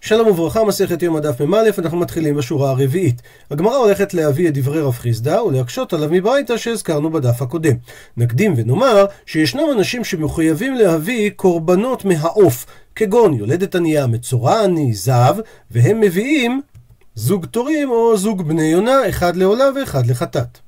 שלום וברכה, מסכת יום הדף מ"א, אנחנו מתחילים בשורה הרביעית. הגמרא הולכת להביא את דברי רב חיסדא ולהקשות עליו מברייתא שהזכרנו בדף הקודם. נקדים ונאמר שישנם אנשים שמחויבים להביא קורבנות מהעוף, כגון יולדת ענייה, מצורע עני, זב, והם מביאים זוג תורים או זוג בני יונה, אחד לעולה ואחד לחטאת.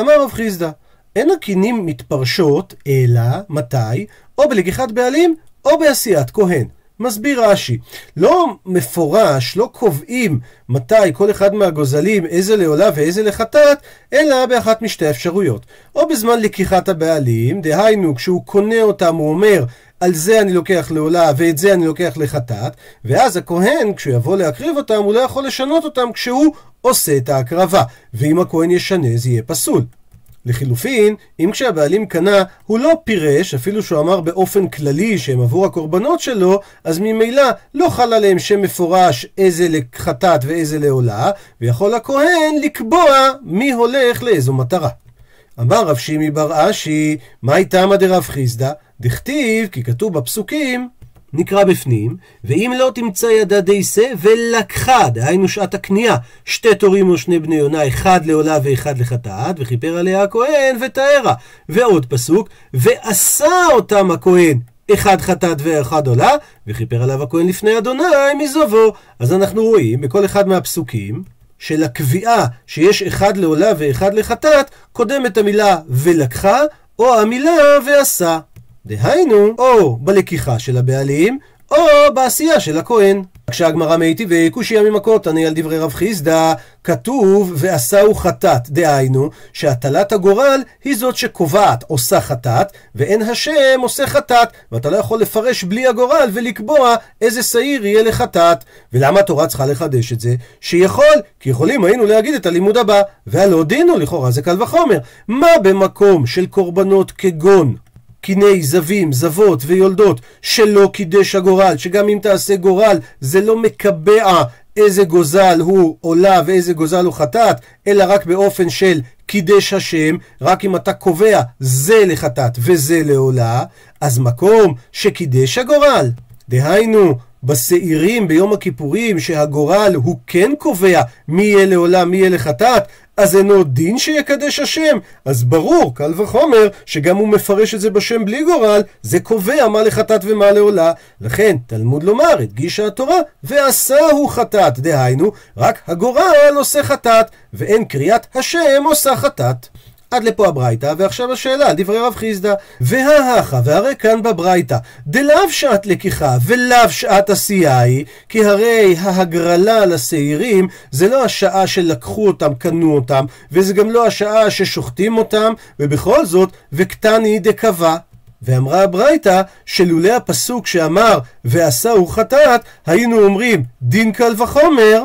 אמר רב חיסדא, אין הקינים מתפרשות, אלא, מתי? או בלקיחת בעלים, או בעשיית כהן. מסביר רש"י, לא מפורש, לא קובעים מתי כל אחד מהגוזלים איזה לעולה ואיזה לחטאת, אלא באחת משתי אפשרויות. או בזמן לקיחת הבעלים, דהיינו כשהוא קונה אותם הוא אומר על זה אני לוקח לעולה ואת זה אני לוקח לחטאת, ואז הכהן כשהוא יבוא להקריב אותם הוא לא יכול לשנות אותם כשהוא עושה את ההקרבה, ואם הכהן ישנה זה יהיה פסול. לחילופין, אם כשהבעלים קנה, הוא לא פירש, אפילו שהוא אמר באופן כללי שהם עבור הקורבנות שלו, אז ממילא לא חל עליהם שם מפורש איזה לחטאת ואיזה לעולה, ויכול הכהן לקבוע מי הולך לאיזו מטרה. אמר רב שימי בר אשי, מהי תמא דרב חיסדא? דכתיב, כי כתוב בפסוקים, נקרא בפנים, ואם לא תמצא ידה דייסה ולקחה, דהיינו שעת הקנייה, שתי תורים או שני בני יונה, אחד לעולה ואחד לחטאת, וכיפר עליה הכהן ותארה. ועוד פסוק, ועשה אותם הכהן אחד חטאת ואחד עולה, וכיפר עליו הכהן לפני אדוני מזובו. אז אנחנו רואים בכל אחד מהפסוקים, של הקביעה שיש אחד לעולה ואחד לחטאת, קודמת המילה ולקחה, או המילה ועשה. דהיינו, או בלקיחה של הבעלים, או בעשייה של הכהן. כשהגמרא מיטיבי קושיה ממכות, אני על דברי רב חיסדא, כתוב ועשהו חטאת, דהיינו שהטלת הגורל היא זאת שקובעת עושה חטאת, ואין השם עושה חטאת, ואתה לא יכול לפרש בלי הגורל ולקבוע איזה שעיר יהיה לחטאת. ולמה התורה צריכה לחדש את זה? שיכול, כי יכולים היינו להגיד את הלימוד הבא, והלא דינו לכאורה זה קל וחומר. מה במקום של קורבנות כגון קיני זבים, זבות ויולדות שלא קידש הגורל, שגם אם תעשה גורל זה לא מקבע איזה גוזל הוא עולה ואיזה גוזל הוא חטאת, אלא רק באופן של קידש השם, רק אם אתה קובע זה לחטאת וזה לעולה, אז מקום שקידש הגורל, דהיינו בשעירים ביום הכיפורים שהגורל הוא כן קובע מי יהיה לעולם מי יהיה לחטאת אז אינו דין שיקדש השם? אז ברור קל וחומר שגם הוא מפרש את זה בשם בלי גורל זה קובע מה לחטאת ומה לעולה. לכן תלמוד לומר הדגישה התורה ועשהו חטאת. דהיינו רק הגורל עושה חטאת ואין קריאת השם עושה חטאת עד לפה הברייתא, ועכשיו השאלה על דברי רב חיסדא. וההכה, והרי כאן בברייתא, דלאו שעת לקיחה ולאו שעת עשייה היא, כי הרי ההגרלה לשעירים זה לא השעה שלקחו אותם, קנו אותם, וזה גם לא השעה ששוחטים אותם, ובכל זאת, וקטני דקבע. ואמרה הברייתא שלולא הפסוק שאמר ועשהו חטאת, היינו אומרים דין קל וחומר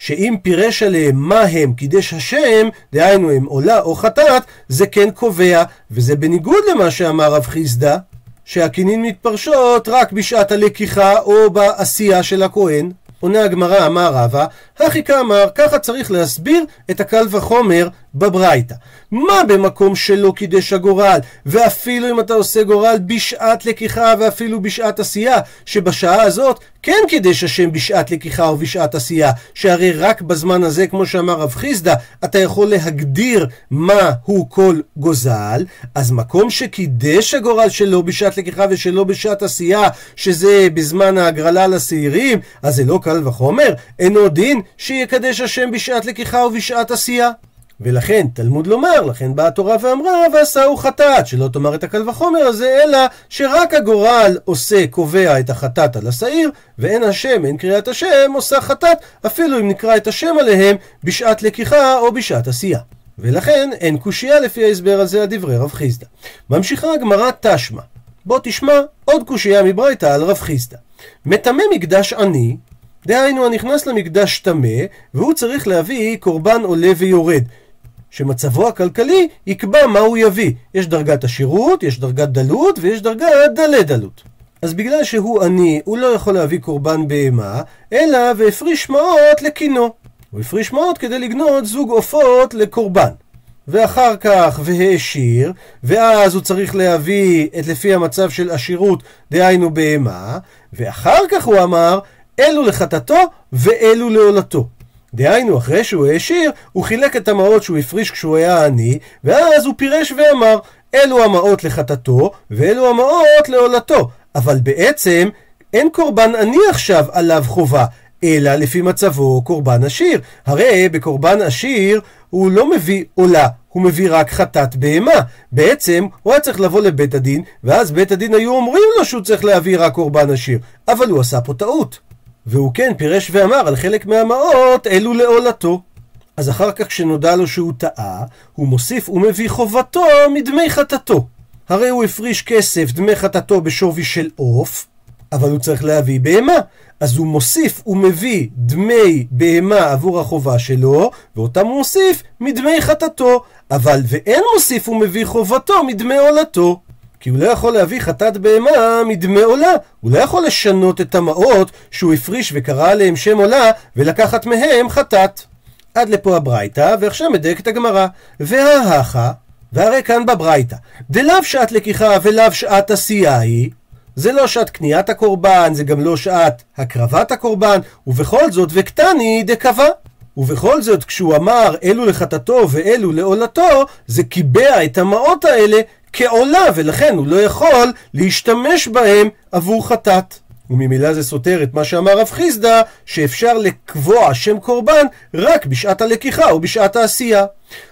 שאם פירש עליהם מה הם קידש השם, דהיינו הם עולה או חטאת, זה כן קובע, וזה בניגוד למה שאמר רב חיסדא, שהכינין מתפרשות רק בשעת הלקיחה או בעשייה של הכהן. עונה הגמרא, אמר רבא, הכי כאמר, ככה צריך להסביר את הקל וחומר בברייתא. מה במקום שלא קידש הגורל, ואפילו אם אתה עושה גורל בשעת לקיחה ואפילו בשעת עשייה, שבשעה הזאת כן קידש השם בשעת לקיחה או בשעת עשייה, שהרי רק בזמן הזה, כמו שאמר רב חיסדא, אתה יכול להגדיר מה הוא כל גוזל, אז מקום שקידש הגורל שלו בשעת לקיחה ושלא בשעת עשייה, שזה בזמן ההגרלה לשעירים, אז זה לא קל וחומר, אינו דין שיקדש השם בשעת לקיחה ובשעת עשייה. ולכן תלמוד לומר, לכן באה התורה ואמרה ועשהו חטאת, שלא תאמר את הקל וחומר הזה, אלא שרק הגורל עושה, קובע את החטאת על השעיר, ואין השם, אין קריאת השם, עושה חטאת, אפילו אם נקרא את השם עליהם בשעת לקיחה או בשעת עשייה. ולכן אין קושייה לפי ההסבר הזה על דברי רב חיסדא. ממשיכה הגמרא תשמע. בוא תשמע עוד קושייה מברייתא על רב חיסדא. מטמא מקדש עני, דהיינו הנכנס למקדש טמא, והוא צריך להביא קורבן עולה ויורד. שמצבו הכלכלי יקבע מה הוא יביא. יש דרגת עשירות, יש דרגת דלות ויש דרגת דלי דלות. אז בגלל שהוא עני, הוא לא יכול להביא קורבן בהמה, אלא והפריש מעות לקינו. הוא הפריש מעות כדי לגנות זוג עופות לקורבן. ואחר כך והעשיר, ואז הוא צריך להביא את לפי המצב של עשירות, דהיינו בהמה, ואחר כך הוא אמר, אלו לחטאתו ואלו לעולתו. דהיינו, אחרי שהוא העשיר, הוא חילק את המעות שהוא הפריש כשהוא היה עני, ואז הוא פירש ואמר, אלו המעות לחטאתו, ואלו המעות לעולתו. אבל בעצם, אין קורבן עני עכשיו עליו חובה, אלא לפי מצבו קורבן עשיר. הרי בקורבן עשיר הוא לא מביא עולה, הוא מביא רק חטאת בהמה. בעצם הוא היה צריך לבוא לבית הדין, ואז בית הדין היו אומרים לו שהוא צריך להביא רק קורבן עשיר. אבל הוא עשה פה טעות. והוא כן פירש ואמר על חלק מהמעות אלו לעולתו. אז אחר כך כשנודע לו שהוא טעה, הוא מוסיף ומביא חובתו מדמי חטאתו. הרי הוא הפריש כסף דמי חטאתו בשווי של עוף, אבל הוא צריך להביא בהמה. אז הוא מוסיף ומביא דמי בהמה עבור החובה שלו, ואותם הוא מוסיף מדמי חטאתו. אבל ואין מוסיף ומביא חובתו מדמי עולתו. כי הוא לא יכול להביא חטאת בהמה מדמי עולה. הוא לא יכול לשנות את המעות שהוא הפריש וקרא עליהם שם עולה, ולקחת מהם חטאת. עד לפה הברייתא, ועכשיו מדייקת הגמרא. וההכה, והרי כאן בברייתא, דלאו שעת לקיחה ולאו שעת עשייה היא, זה לא שעת קניית הקורבן, זה גם לא שעת הקרבת הקורבן, ובכל זאת וקטני דקבע. ובכל זאת, כשהוא אמר אלו לחטאתו ואלו לעולתו, זה קיבע את המעות האלה כעולה, ולכן הוא לא יכול להשתמש בהם עבור חטאת. וממילא זה סותר את מה שאמר רב חיסדא, שאפשר לקבוע שם קורבן רק בשעת הלקיחה או בשעת העשייה.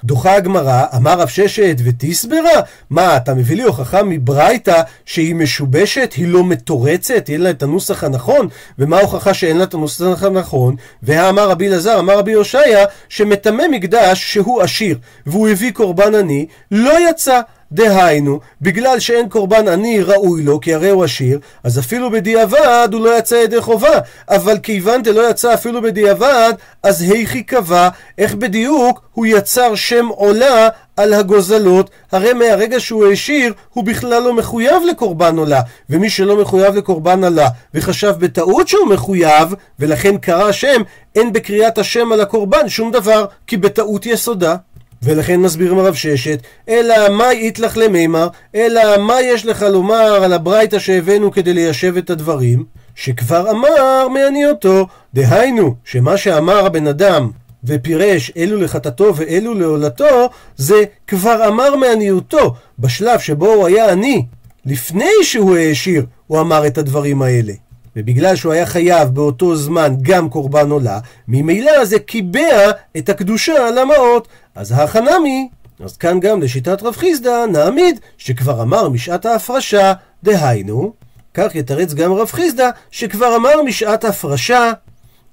דוחה הגמרא, אמר רב ששת ותסברה? מה, אתה מביא לי הוכחה מברייתא שהיא משובשת, היא לא מתורצת, אין לה את הנוסח הנכון? ומה ההוכחה שאין לה את הנוסח הנכון? והאמר רבי אלעזר, אמר רבי הושעיה, שמטמא מקדש שהוא עשיר, והוא הביא קורבן עני, לא יצא. דהיינו, בגלל שאין קורבן עני ראוי לו, כי הרי הוא עשיר, אז אפילו בדיעבד הוא לא יצא ידי חובה. אבל כיוון דלא יצא אפילו בדיעבד, אז היכי קבע, איך בדיוק הוא יצר שם עולה על הגוזלות, הרי מהרגע שהוא העשיר, הוא בכלל לא מחויב לקורבן עולה. ומי שלא מחויב לקורבן עולה, וחשב בטעות שהוא מחויב, ולכן קרא שם, אין בקריאת השם על הקורבן שום דבר, כי בטעות יסודה. ולכן מסבירים הרב ששת, אלא מה יתלך למימר, אלא מה יש לך לומר על הברייתא שהבאנו כדי ליישב את הדברים? שכבר אמר מעניותו, דהיינו, שמה שאמר הבן אדם ופירש אלו לחטאתו ואלו לעולתו, זה כבר אמר מעניותו, בשלב שבו הוא היה עני, לפני שהוא העשיר, הוא אמר את הדברים האלה. ובגלל שהוא היה חייב באותו זמן גם קורבן עולה, ממילא זה קיבע את הקדושה על המעות. אז החנמי, אז כאן גם לשיטת רב חיסדא נעמיד שכבר אמר משעת ההפרשה, דהיינו, כך יתרץ גם רב חיסדא שכבר אמר משעת הפרשה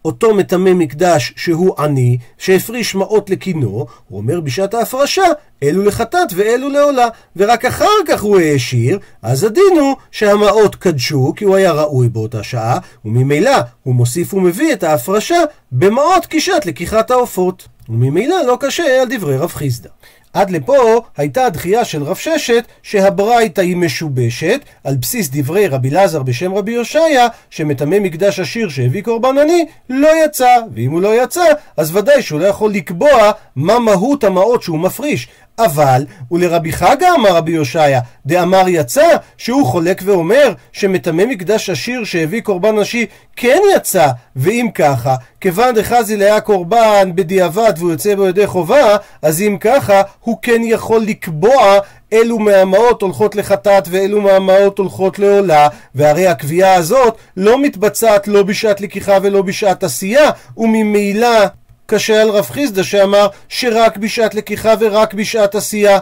אותו מטמא מקדש שהוא עני, שהפריש מעות לקינו, הוא אומר בשעת ההפרשה, אלו לחטאת ואלו לעולה, ורק אחר כך הוא העשיר, אז הדין הוא שהמעות קדשו, כי הוא היה ראוי באותה שעה, וממילא הוא מוסיף ומביא את ההפרשה במעות קישת לקיחת העופות. וממילא לא קשה על דברי רב חיסדא. עד לפה הייתה הדחייה של רב ששת שהברייתא היא משובשת על בסיס דברי רבי לזר בשם רבי הושעיה שמטמא מקדש עשיר שהביא קורבן עני לא יצא ואם הוא לא יצא אז ודאי שהוא לא יכול לקבוע מה מהות המעות שהוא מפריש. אבל, ולרבי חגה אמר רבי הושעיה, דאמר יצא, שהוא חולק ואומר שמטמא מקדש עשיר שהביא קורבן נשי כן יצא, ואם ככה, כיוון דחזי היה קורבן בדיעבד והוא יוצא בו ידי חובה, אז אם ככה, הוא כן יכול לקבוע אילו מהמעות הולכות לחטאת ואילו מהמעות הולכות לעולה, והרי הקביעה הזאת לא מתבצעת לא בשעת לקיחה ולא בשעת עשייה, וממילא קשה על רב חיסדא שאמר שרק בשעת לקיחה ורק בשעת עשייה.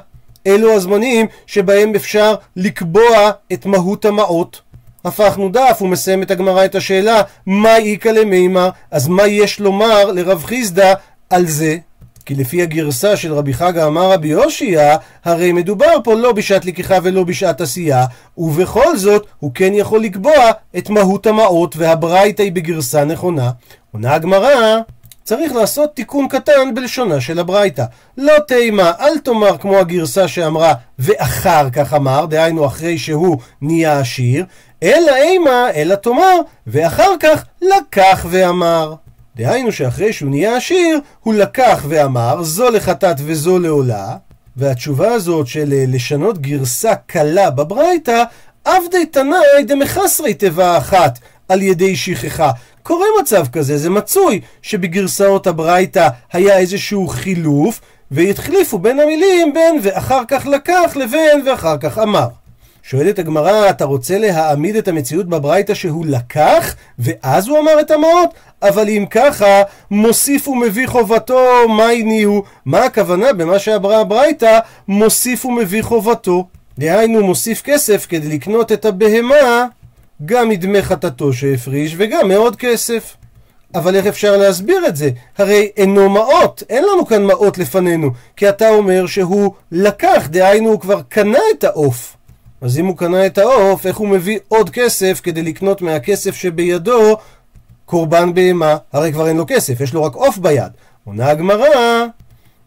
אלו הזמנים שבהם אפשר לקבוע את מהות המעות. הפכנו דף ומסיים את הגמרא את השאלה מה איכא למימר, אז מה יש לומר לרב חיסדא על זה? כי לפי הגרסה של רבי חגה אמר רבי יושיע, הרי מדובר פה לא בשעת לקיחה ולא בשעת עשייה, ובכל זאת הוא כן יכול לקבוע את מהות המעות, והברייתא היא בגרסה נכונה. עונה הגמרא צריך לעשות תיקון קטן בלשונה של הברייתא. לא תימה, אל תאמר כמו הגרסה שאמרה ואחר כך אמר, דהיינו אחרי שהוא נהיה עשיר, אלא אימה, אלא תאמר, ואחר כך לקח ואמר. דהיינו שאחרי שהוא נהיה עשיר, הוא לקח ואמר, זו לחטאת וזו לעולה, והתשובה הזאת של אה, לשנות גרסה קלה בברייתא, עבדי תנאי דמחסרי תיבה אחת על ידי שכחה. קורה מצב כזה, זה מצוי שבגרסאות הברייתא היה איזשהו חילוף, והתחליפו בין המילים בין ואחר כך לקח לבין ואחר כך אמר. שואלת הגמרא, אתה רוצה להעמיד את המציאות בברייתא שהוא לקח, ואז הוא אמר את המעות? אבל אם ככה, מוסיף ומביא חובתו, מה הניעו? מה הכוונה במה שאמרה הברייתא, מוסיף ומביא חובתו? דהיינו, מוסיף כסף כדי לקנות את הבהמה, גם מדמי חטאתו שהפריש, וגם מעוד כסף. אבל איך אפשר להסביר את זה? הרי אינו מעות, אין לנו כאן מעות לפנינו, כי אתה אומר שהוא לקח, דהיינו הוא כבר קנה את העוף. אז אם הוא קנה את העוף, איך הוא מביא עוד כסף כדי לקנות מהכסף שבידו קורבן בהמה? הרי כבר אין לו כסף, יש לו רק עוף ביד. עונה הגמרא,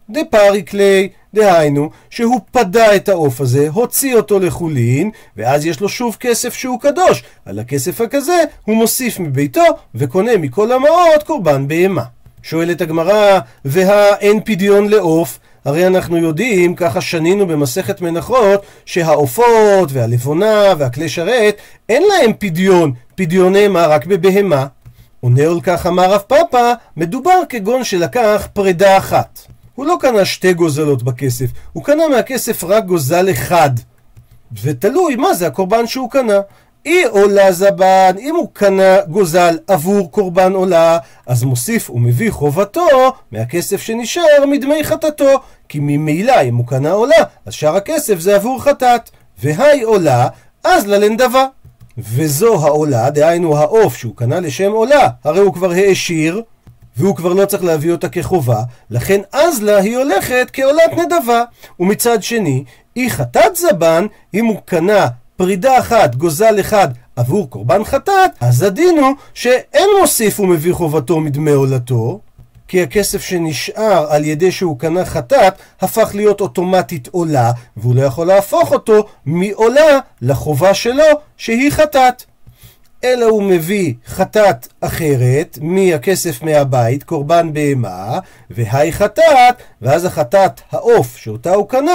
דפריקלי, דהיינו, שהוא פדה את העוף הזה, הוציא אותו לחולין, ואז יש לו שוב כסף שהוא קדוש. על הכסף הכזה הוא מוסיף מביתו, וקונה מכל המעות קורבן בהמה. שואלת הגמרא, והאין פדיון לעוף? הרי אנחנו יודעים, ככה שנינו במסכת מנחות, שהעופות והלבונה והכלי שרת, אין להם פדיון, פדיוני מה רק בבהמה. עונה על כך אמר רב פאפא, מדובר כגון שלקח פרידה אחת. הוא לא קנה שתי גוזלות בכסף, הוא קנה מהכסף רק גוזל אחד. ותלוי מה זה הקורבן שהוא קנה. אי עולה זבן, אם הוא קנה גוזל עבור קורבן עולה, אז מוסיף ומביא חובתו מהכסף שנשאר מדמי חטאתו, כי ממילא אם הוא קנה עולה, אז שאר הכסף זה עבור חטאת. והי עולה, אז ללנדבה. וזו העולה, דהיינו העוף שהוא קנה לשם עולה, הרי הוא כבר העשיר, והוא כבר לא צריך להביא אותה כחובה, לכן אז לה היא הולכת כעולת נדבה. ומצד שני, אי חטאת זבן, אם הוא קנה פרידה אחת, גוזל אחד, עבור קורבן חטאת, אז הדין הוא שאין מוסיף ומביא חובתו מדמי עולתו, כי הכסף שנשאר על ידי שהוא קנה חטאת, הפך להיות אוטומטית עולה, והוא לא יכול להפוך אותו מעולה לחובה שלו, שהיא חטאת. אלא הוא מביא חטאת אחרת מהכסף מהבית, קורבן בהמה, והי חטאת, ואז החטאת העוף שאותה הוא קנה,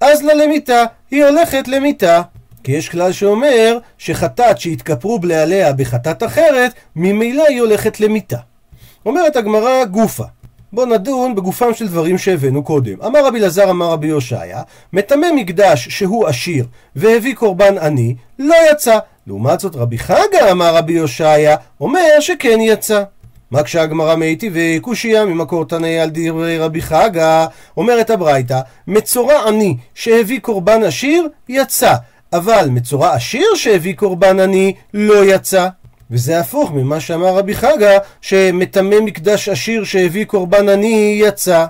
אז לה למיתה, היא הולכת למיתה. כי יש כלל שאומר שחטאת שהתכפרו בלעליה בחטאת אחרת, ממילא היא הולכת למיתה. אומרת הגמרא גופה. בואו נדון בגופם של דברים שהבאנו קודם. אמר רבי אלעזר, אמר רבי יושעיה, מטמא מקדש שהוא עשיר והביא קורבן עני, לא יצא. לעומת זאת רבי חגה, אמר רבי יושעיה, אומר שכן יצא. מה כשהגמרא מאיתי וקושייה ממקור תנאי על דברי רבי חגה, אומרת הברייתא, מצורע עני שהביא קורבן עשיר, יצא. אבל מצורע עשיר שהביא קורבן עני, לא יצא. וזה הפוך ממה שאמר רבי חגה, שמטמא מקדש עשיר שהביא קורבן עני יצא.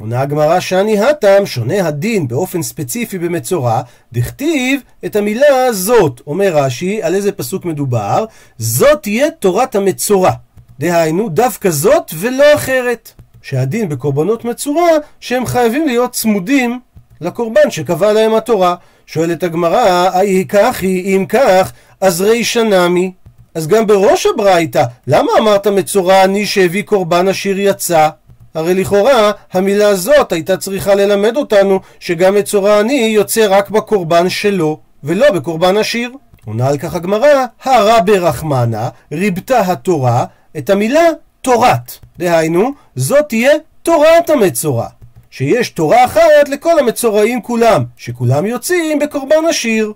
עונה הגמרא שאני הטם, שונה הדין באופן ספציפי במצורע, דכתיב את המילה זאת, אומר רש"י, על איזה פסוק מדובר, זאת תהיה תורת המצורע. דהיינו, דווקא זאת ולא אחרת. שהדין בקורבנות מצורע, שהם חייבים להיות צמודים לקורבן שקבע להם התורה. שואלת הגמרא, האי כך היא, אם כך, אז רישא נמי. אז גם בראש הברייתא, למה אמרת מצורע עני שהביא קורבן עשיר יצא? הרי לכאורה המילה הזאת הייתה צריכה ללמד אותנו שגם מצורע עני יוצא רק בקורבן שלו, ולא בקורבן עשיר. עונה על כך הגמרא, הרע ברחמנה, ריבתה התורה, את המילה תורת. דהיינו, זאת תהיה תורת המצורע. שיש תורה אחת לכל המצורעים כולם, שכולם יוצאים בקורבן עשיר.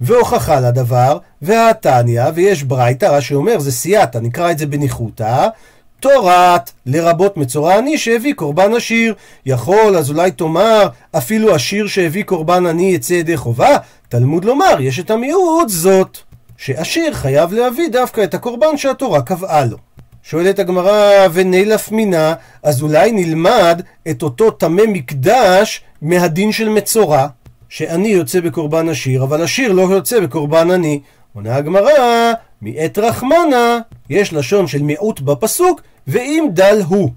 והוכחה לדבר, והתניא, ויש ברייתא, רש"י אומר, זה סייעתא, נקרא את זה בניחותא, תורת, לרבות מצורע עני שהביא קורבן עשיר. יכול, אז אולי תאמר, אפילו עשיר שהביא קורבן עני יצא ידי חובה? תלמוד לומר, יש את המיעוט זאת, שעשיר חייב להביא דווקא את הקורבן שהתורה קבעה לו. שואלת הגמרא, ונילף מינה, אז אולי נלמד את אותו טמא מקדש מהדין של מצורע. שאני יוצא בקורבן עשיר, אבל עשיר לא יוצא בקורבן עני. עונה הגמרא, מאת רחמנה, יש לשון של מיעוט בפסוק, ואם דל הוא.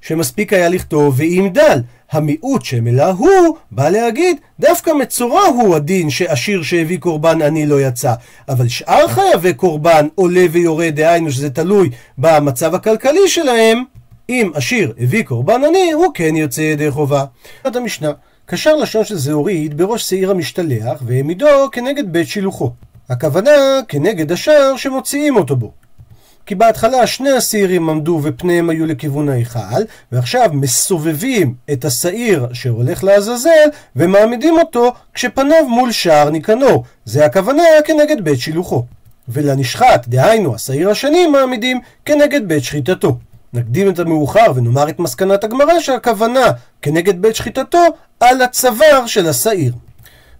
שמספיק היה לכתוב ואם דל. המיעוט שמילא הוא, בא להגיד, דווקא מצורע הוא הדין שעשיר שהביא קורבן עני לא יצא. אבל שאר חייבי קורבן עולה ויורד, דהיינו שזה תלוי במצב הכלכלי שלהם, אם עשיר הביא קורבן עני, הוא כן יוצא ידי חובה. עד המשנה. קשר לשון של זהורית בראש שעיר המשתלח, והעמידו כנגד בית שילוחו. הכוונה כנגד השער שמוציאים אותו בו. כי בהתחלה שני השעירים עמדו ופניהם היו לכיוון ההיכל, ועכשיו מסובבים את השעיר שהולך לעזאזל, ומעמידים אותו כשפניו מול שער ניקנור. זה הכוונה כנגד בית שילוחו. ולנשחט, דהיינו השעיר השני, מעמידים כנגד בית שחיטתו. נקדים את המאוחר ונאמר את מסקנת הגמרא שהכוונה כנגד בית שחיטתו על הצוואר של השעיר.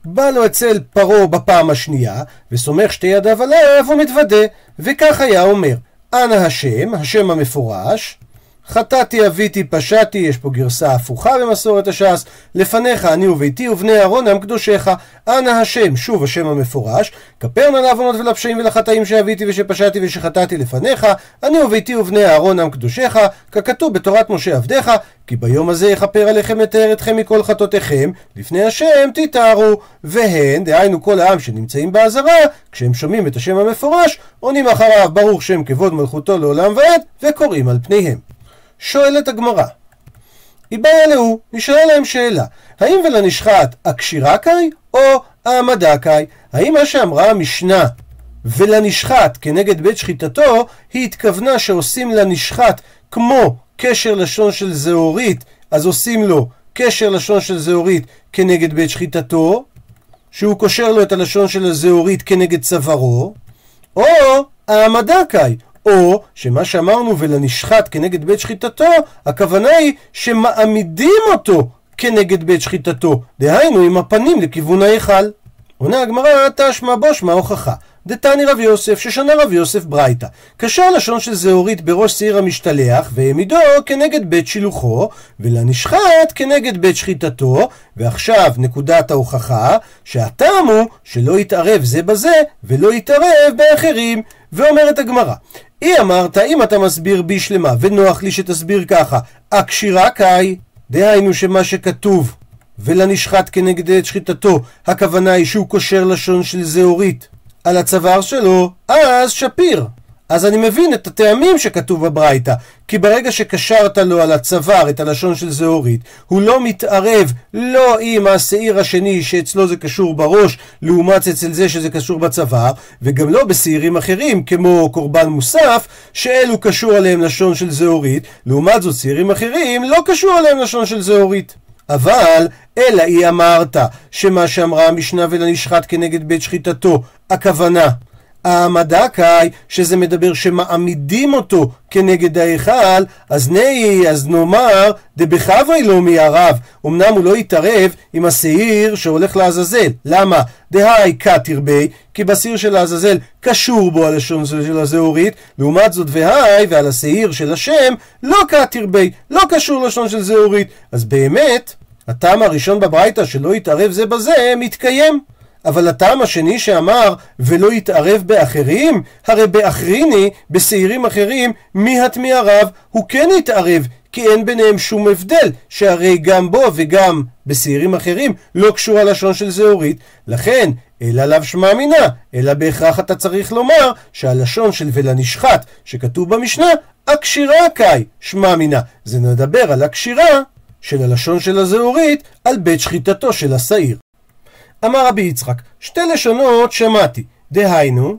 בא לו אצל פרעה בפעם השנייה, וסומך שתי ידיו עליו ומתוודה, וכך היה אומר, אנא השם, השם המפורש, חטאתי, אביתי, פשעתי, יש פה גרסה הפוכה במסורת הש"ס, לפניך אני וביתי ובני אהרון הם קדושיך, אנא השם, שוב השם המפורש, כפר נא לעוונות ולפשעים ולחטאים שאביתי ושפשעתי ושחטאתי לפניך, אני וביתי ובני אהרון הם קדושיך, ככתוב בתורת משה עבדיך, כי ביום הזה יכפר עליכם לתאר אתכם מכל חטאותיכם, לפני השם תתארו, והן, דהיינו כל העם שנמצאים באזהרה, כשהם שומעים את השם המפורש, עונים אחריו ברוך שם כבוד מלכותו לעולם ועד, וקוראים על פניהם. שואלת הגמרא, איבאי להו, נשאלה להם שאלה, האם ולנשחט הקשירה קאי או העמדה קאי? האם מה שאמרה המשנה ולנשחט כנגד בית שחיטתו, היא התכוונה שעושים לנשחט כמו קשר לשון של זהורית, אז עושים לו קשר לשון של זהורית כנגד בית שחיטתו, שהוא קושר לו את הלשון של הזהורית כנגד צווארו, או העמדה קאי, או שמה שאמרנו ולנשחט כנגד בית שחיטתו, הכוונה היא שמעמידים אותו כנגד בית שחיטתו, דהיינו עם הפנים לכיוון ההיכל. עונה הגמרא, תשמע בושמע הוכחה. דתני רב יוסף, ששנה רב יוסף ברייתא. קשר לשון של זהורית בראש שעיר המשתלח, והעמידו כנגד בית שילוחו, ולנשחט כנגד בית שחיטתו, ועכשיו נקודת ההוכחה, שהטעם הוא שלא יתערב זה בזה, ולא יתערב באחרים. ואומרת הגמרא, אי אמרת, אם אתה מסביר בשלמה, ונוח לי שתסביר ככה, הקשירה קאי, דהיינו שמה שכתוב, ולנשחט כנגד את שחיטתו, הכוונה היא שהוא קושר לשון של זהורית על הצוואר שלו, אז שפיר. אז אני מבין את הטעמים שכתוב בברייתא, כי ברגע שקשרת לו על הצוואר את הלשון של זהורית, הוא לא מתערב לא עם השעיר השני שאצלו זה קשור בראש, לעומת אצל זה שזה קשור בצוואר, וגם לא בשעירים אחרים, כמו קורבן מוסף, שאלו קשור עליהם לשון של זהורית, לעומת זאת שעירים אחרים לא קשור עליהם לשון של זהורית. אבל, אלא היא אמרת, שמה שאמרה המשנה ולנשחט כנגד בית שחיטתו, הכוונה העמדה קאי, שזה מדבר שמעמידים אותו כנגד ההיכל, אז נהי, אז נאמר, דבחווי לא מהרב. אמנם הוא לא יתערב עם השעיר שהולך לעזאזל. למה? דהי קתרבי, כי בשעיר של לעזאזל קשור בו הלשון של הזהורית, לעומת זאת והי, ועל השעיר של השם, לא קתרבי, לא קשור לשון של זהורית. אז באמת, הטעם הראשון בברייתא שלא יתערב זה בזה, מתקיים. אבל הטעם השני שאמר ולא יתערב באחרים, הרי באחריני, בשעירים אחרים, מי הטמי הרב, הוא כן יתערב, כי אין ביניהם שום הבדל, שהרי גם בו וגם בשעירים אחרים לא קשור הלשון של זהורית, לכן אלא לאו שמע מינה, אלא בהכרח אתה צריך לומר שהלשון של ולנשחט שכתוב במשנה, הקשירה קאי, שמע מינה. זה נדבר על הקשירה של הלשון של הזהורית על בית שחיטתו של השעיר. אמר רבי יצחק, שתי לשונות שמעתי, דהיינו,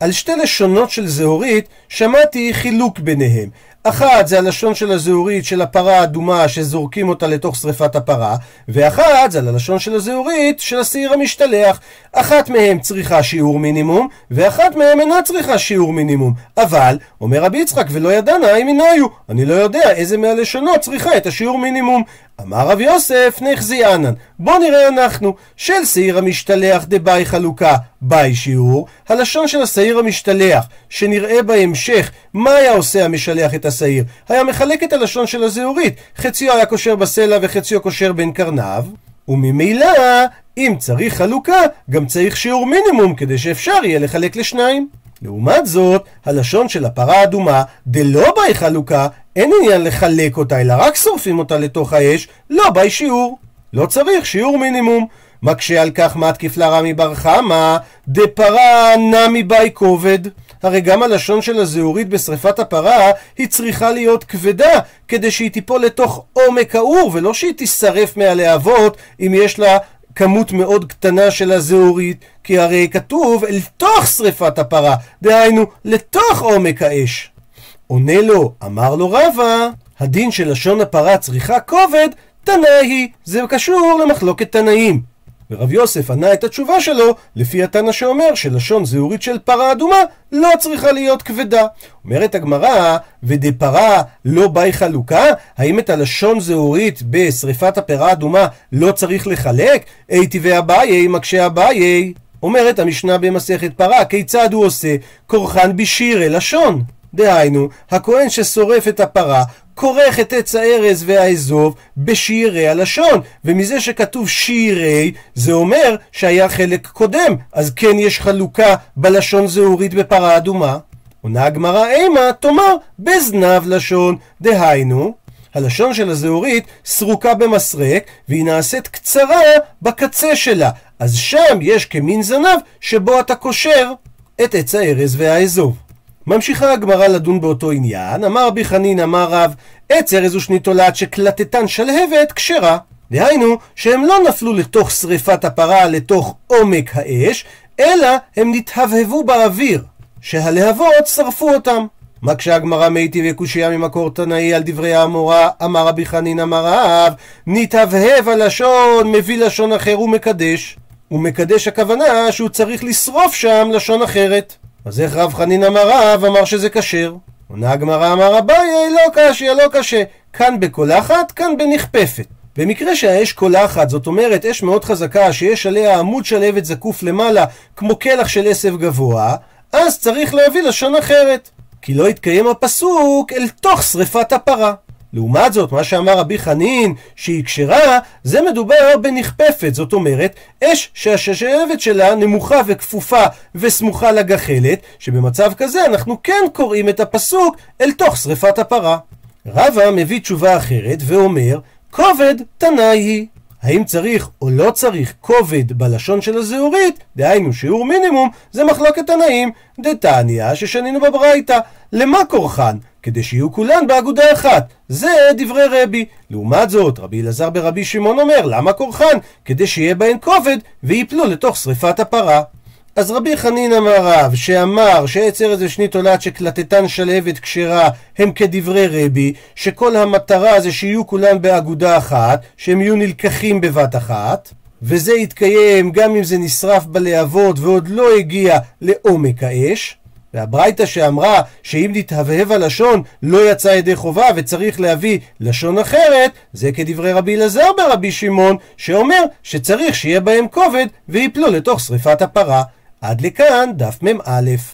על שתי לשונות של זהורית שמעתי חילוק ביניהם. אחת זה הלשון של הזהורית של הפרה האדומה שזורקים אותה לתוך שריפת הפרה, ואחת זה הלשון של הזהורית של השעיר המשתלח. אחת מהם צריכה שיעור מינימום, ואחת מהם אינה צריכה שיעור מינימום. אבל, אומר רבי יצחק, ולא ידענה אם הינאיו. אני לא יודע איזה מהלשונות צריכה את השיעור מינימום. אמר רב יוסף, נחזי אנן. בוא נראה אנחנו, של שעיר המשתלח דבאי חלוקה, באי שיעור, הלשון של השעיר המשתלח, שנראה בהמשך מה היה עושה המשלח את השעיר, היה מחלק את הלשון של הזהורית, חציו היה קושר בסלע וחציו קושר בין קרניו, וממילא, אם צריך חלוקה, גם צריך שיעור מינימום כדי שאפשר יהיה לחלק לשניים. לעומת זאת, הלשון של הפרה האדומה, דלא באי חלוקה, אין עניין לחלק אותה, אלא רק שורפים אותה לתוך האש, לא באי שיעור. לא צריך שיעור מינימום. מקשה על כך מתקיף לרמי בר חמא, דפרה נמי באי כובד. הרי גם הלשון של הזהורית בשריפת הפרה היא צריכה להיות כבדה כדי שהיא תיפול לתוך עומק האור ולא שהיא תישרף מהלהבות אם יש לה כמות מאוד קטנה של הזהורית כי הרי כתוב אל תוך שריפת הפרה דהיינו לתוך עומק האש עונה לו, אמר לו רבא, הדין של לשון הפרה צריכה כובד, תנא היא, זה קשור למחלוקת תנאים. ורב יוסף ענה את התשובה שלו לפי התנא שאומר שלשון זהורית של פרה אדומה לא צריכה להיות כבדה. אומרת הגמרא, ודפרה לא באי חלוקה? האם את הלשון זהורית בשריפת הפרה האדומה לא צריך לחלק? הייתי ואביי מקשה אביי. אומרת המשנה במסכת פרה, כיצד הוא עושה? קורחן בשירי לשון. דהיינו, הכהן ששורף את הפרה, כורך את עץ הארז והאזוב בשירי הלשון, ומזה שכתוב שירי, זה אומר שהיה חלק קודם, אז כן יש חלוקה בלשון זהורית בפרה אדומה. עונה הגמרא אימה, תאמר, בזנב לשון, דהיינו, הלשון של הזהורית סרוקה במסרק, והיא נעשית קצרה בקצה שלה, אז שם יש כמין זנב שבו אתה קושר את עץ הארז והאזוב. ממשיכה הגמרא לדון באותו עניין, אמר רבי חנין, אמר רב, עץ ארז ושני תולעת שקלטתן שלהבת כשרה. דהיינו, שהם לא נפלו לתוך שריפת הפרה, לתוך עומק האש, אלא הם נתהבהבו באוויר, שהלהבות שרפו אותם. מה כשהגמרא מאיתי וקושייה ממקור תנאי על דברי האמורה, אמר רבי חנין אמר רב, נתהבהב הלשון, מביא לשון אחר ומקדש. ומקדש הכוונה שהוא צריך לשרוף שם לשון אחרת. אז איך רב חנין אמר רב, אמר שזה כשר? עונה הגמרא אמר אביי, לא קשיא, לא קשה. כאן בקולחת, כאן בנכפפת. במקרה שהאש קולחת, זאת אומרת אש מאוד חזקה, שיש עליה עמוד שלהבת זקוף למעלה, כמו קלח של עשב גבוה, אז צריך להביא לשון אחרת. כי לא יתקיים הפסוק אל תוך שריפת הפרה. לעומת זאת, מה שאמר רבי חנין, שהיא כשרה, זה מדובר בנכפפת, זאת אומרת, אש שהששבת שלה נמוכה וכפופה וסמוכה לגחלת, שבמצב כזה אנחנו כן קוראים את הפסוק אל תוך שריפת הפרה. רבא מביא תשובה אחרת ואומר, כובד תנאי היא. האם צריך או לא צריך כובד בלשון של הזהורית, דהיינו שיעור מינימום, זה מחלוקת תנאים. דתניא ששנינו בברייתא. למה כורחן? כדי שיהיו כולן באגודה אחת. זה דברי רבי. לעומת זאת, רבי אלעזר ברבי שמעון אומר, למה כורחן? כדי שיהיה בהן כובד ויפלו לתוך שריפת הפרה. אז רבי חנין אמר רב, שאמר שעץ ארז ושני תולעת שקלטתן שלהבת כשרה הם כדברי רבי, שכל המטרה זה שיהיו כולם באגודה אחת, שהם יהיו נלקחים בבת אחת, וזה יתקיים גם אם זה נשרף בלהבות ועוד לא הגיע לעומק האש, והברייתא שאמרה שאם נתהבהב הלשון לא יצא ידי חובה וצריך להביא לשון אחרת, זה כדברי רבי אלעזר ברבי שמעון, שאומר שצריך שיהיה בהם כובד ויפלו לתוך שריפת הפרה. עד לכאן דף מ"א.